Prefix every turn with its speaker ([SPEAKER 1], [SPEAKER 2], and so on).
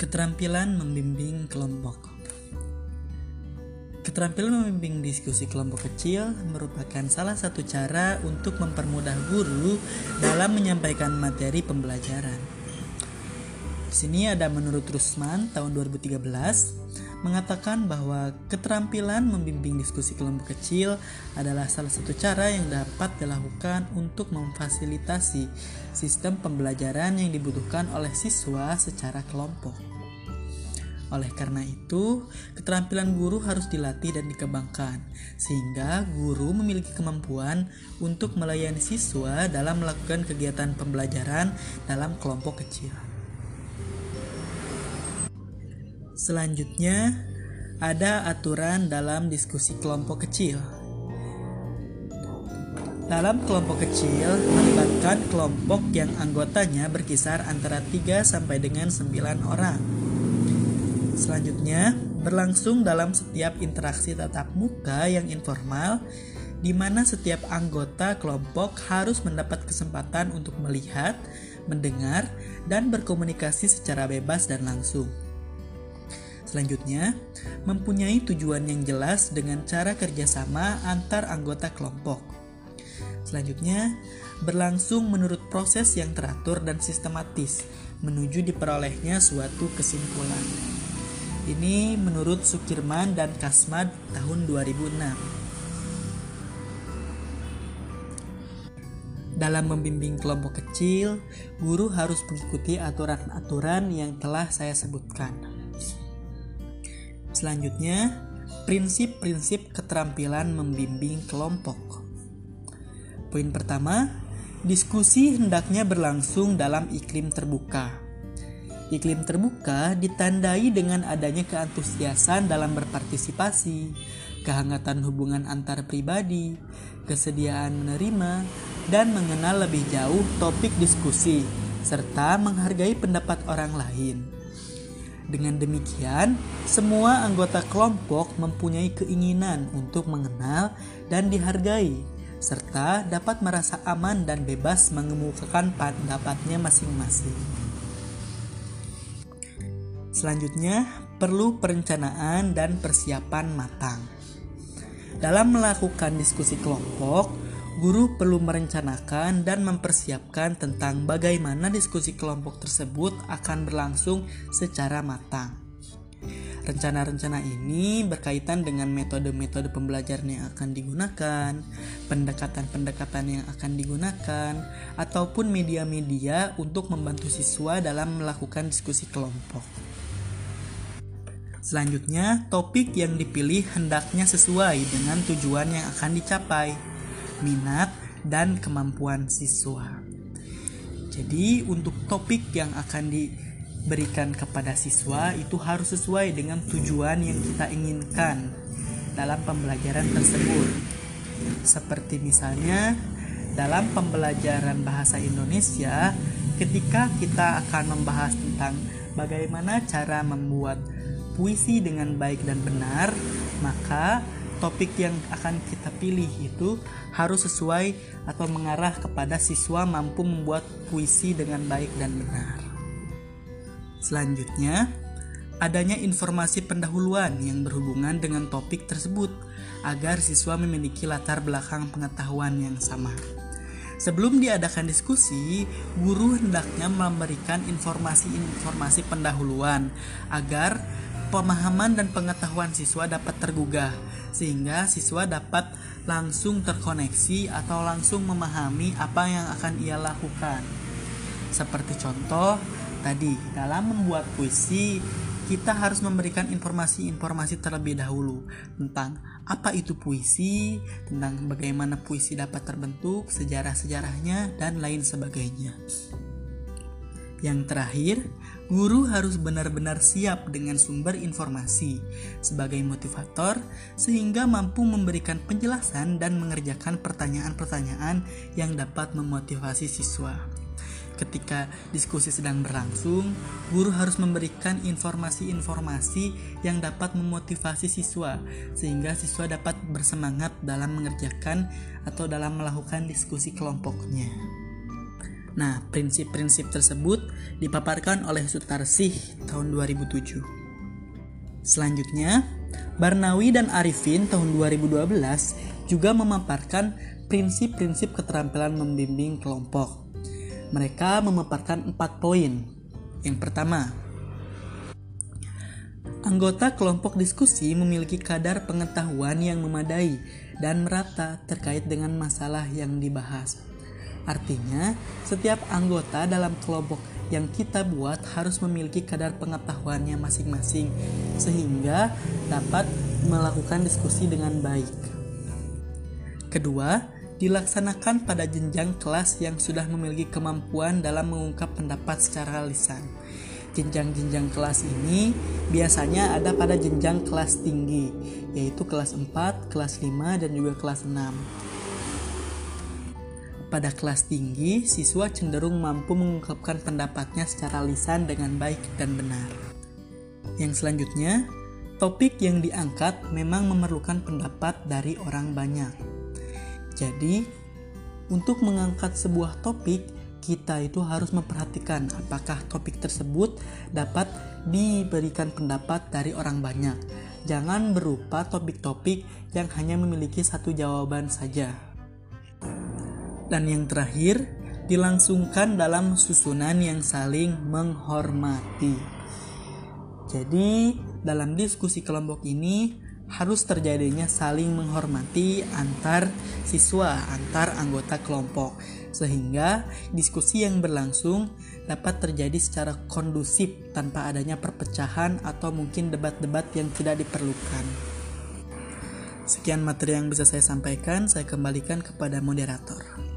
[SPEAKER 1] Keterampilan membimbing kelompok. Keterampilan membimbing diskusi kelompok kecil merupakan salah satu cara untuk mempermudah guru dalam menyampaikan materi pembelajaran. Di sini ada menurut Rusman tahun 2013 mengatakan bahwa keterampilan membimbing diskusi kelompok kecil adalah salah satu cara yang dapat dilakukan untuk memfasilitasi sistem pembelajaran yang dibutuhkan oleh siswa secara kelompok. Oleh karena itu, keterampilan guru harus dilatih dan dikembangkan, sehingga guru memiliki kemampuan untuk melayani siswa dalam melakukan kegiatan pembelajaran dalam kelompok kecil. Selanjutnya, ada aturan dalam diskusi kelompok kecil. Dalam kelompok kecil, melibatkan kelompok yang anggotanya berkisar antara 3 sampai dengan 9 orang. Selanjutnya, berlangsung dalam setiap interaksi tatap muka yang informal di mana setiap anggota kelompok harus mendapat kesempatan untuk melihat, mendengar, dan berkomunikasi secara bebas dan langsung. Selanjutnya, mempunyai tujuan yang jelas dengan cara kerjasama antar anggota kelompok. Selanjutnya, berlangsung menurut proses yang teratur dan sistematis menuju diperolehnya suatu kesimpulan. Ini menurut Sukirman dan Kasmad tahun 2006. Dalam membimbing kelompok kecil, guru harus mengikuti aturan-aturan yang telah saya sebutkan. Selanjutnya, prinsip-prinsip keterampilan membimbing kelompok. Poin pertama, diskusi hendaknya berlangsung dalam iklim terbuka. Iklim terbuka ditandai dengan adanya keantusiasan dalam berpartisipasi, kehangatan hubungan antar pribadi, kesediaan menerima, dan mengenal lebih jauh topik diskusi, serta menghargai pendapat orang lain. Dengan demikian, semua anggota kelompok mempunyai keinginan untuk mengenal dan dihargai, serta dapat merasa aman dan bebas mengemukakan pendapatnya masing-masing. Selanjutnya, perlu perencanaan dan persiapan matang. Dalam melakukan diskusi kelompok, guru perlu merencanakan dan mempersiapkan tentang bagaimana diskusi kelompok tersebut akan berlangsung secara matang. Rencana-rencana ini berkaitan dengan metode-metode pembelajaran yang akan digunakan, pendekatan-pendekatan yang akan digunakan, ataupun media-media untuk membantu siswa dalam melakukan diskusi kelompok. Selanjutnya, topik yang dipilih hendaknya sesuai dengan tujuan yang akan dicapai minat, dan kemampuan siswa. Jadi, untuk topik yang akan diberikan kepada siswa itu harus sesuai dengan tujuan yang kita inginkan dalam pembelajaran tersebut. Seperti misalnya dalam pembelajaran bahasa Indonesia, ketika kita akan membahas tentang bagaimana cara membuat puisi dengan baik dan benar, maka topik yang akan kita pilih itu harus sesuai atau mengarah kepada siswa mampu membuat puisi dengan baik dan benar. Selanjutnya, adanya informasi pendahuluan yang berhubungan dengan topik tersebut agar siswa memiliki latar belakang pengetahuan yang sama. Sebelum diadakan diskusi, guru hendaknya memberikan informasi-informasi pendahuluan agar pemahaman dan pengetahuan siswa dapat tergugah sehingga siswa dapat langsung terkoneksi atau langsung memahami apa yang akan ia lakukan. Seperti contoh tadi, dalam membuat puisi kita harus memberikan informasi-informasi terlebih dahulu tentang apa itu puisi, tentang bagaimana puisi dapat terbentuk, sejarah-sejarahnya, dan lain sebagainya. Yang terakhir, guru harus benar-benar siap dengan sumber informasi sebagai motivator sehingga mampu memberikan penjelasan dan mengerjakan pertanyaan-pertanyaan yang dapat memotivasi siswa. Ketika diskusi sedang berlangsung, guru harus memberikan informasi-informasi yang dapat memotivasi siswa, sehingga siswa dapat bersemangat dalam mengerjakan atau dalam melakukan diskusi kelompoknya. Nah, prinsip-prinsip tersebut dipaparkan oleh Sutarsih tahun 2007. Selanjutnya, Barnawi dan Arifin tahun 2012 juga memaparkan prinsip-prinsip keterampilan membimbing kelompok. Mereka memaparkan empat poin. Yang pertama, anggota kelompok diskusi memiliki kadar pengetahuan yang memadai dan merata terkait dengan masalah yang dibahas. Artinya, setiap anggota dalam kelompok yang kita buat harus memiliki kadar pengetahuannya masing-masing, sehingga dapat melakukan diskusi dengan baik. Kedua, dilaksanakan pada jenjang kelas yang sudah memiliki kemampuan dalam mengungkap pendapat secara lisan. Jenjang-jenjang kelas ini biasanya ada pada jenjang kelas tinggi, yaitu kelas 4, kelas 5, dan juga kelas 6. Pada kelas tinggi, siswa cenderung mampu mengungkapkan pendapatnya secara lisan dengan baik dan benar. Yang selanjutnya, topik yang diangkat memang memerlukan pendapat dari orang banyak jadi, untuk mengangkat sebuah topik, kita itu harus memperhatikan apakah topik tersebut dapat diberikan pendapat dari orang banyak. Jangan berupa topik-topik yang hanya memiliki satu jawaban saja. Dan yang terakhir, dilangsungkan dalam susunan yang saling menghormati. Jadi, dalam diskusi kelompok ini harus terjadinya saling menghormati antar siswa, antar anggota kelompok, sehingga diskusi yang berlangsung dapat terjadi secara kondusif tanpa adanya perpecahan atau mungkin debat-debat yang tidak diperlukan. Sekian materi yang bisa saya sampaikan, saya kembalikan kepada moderator.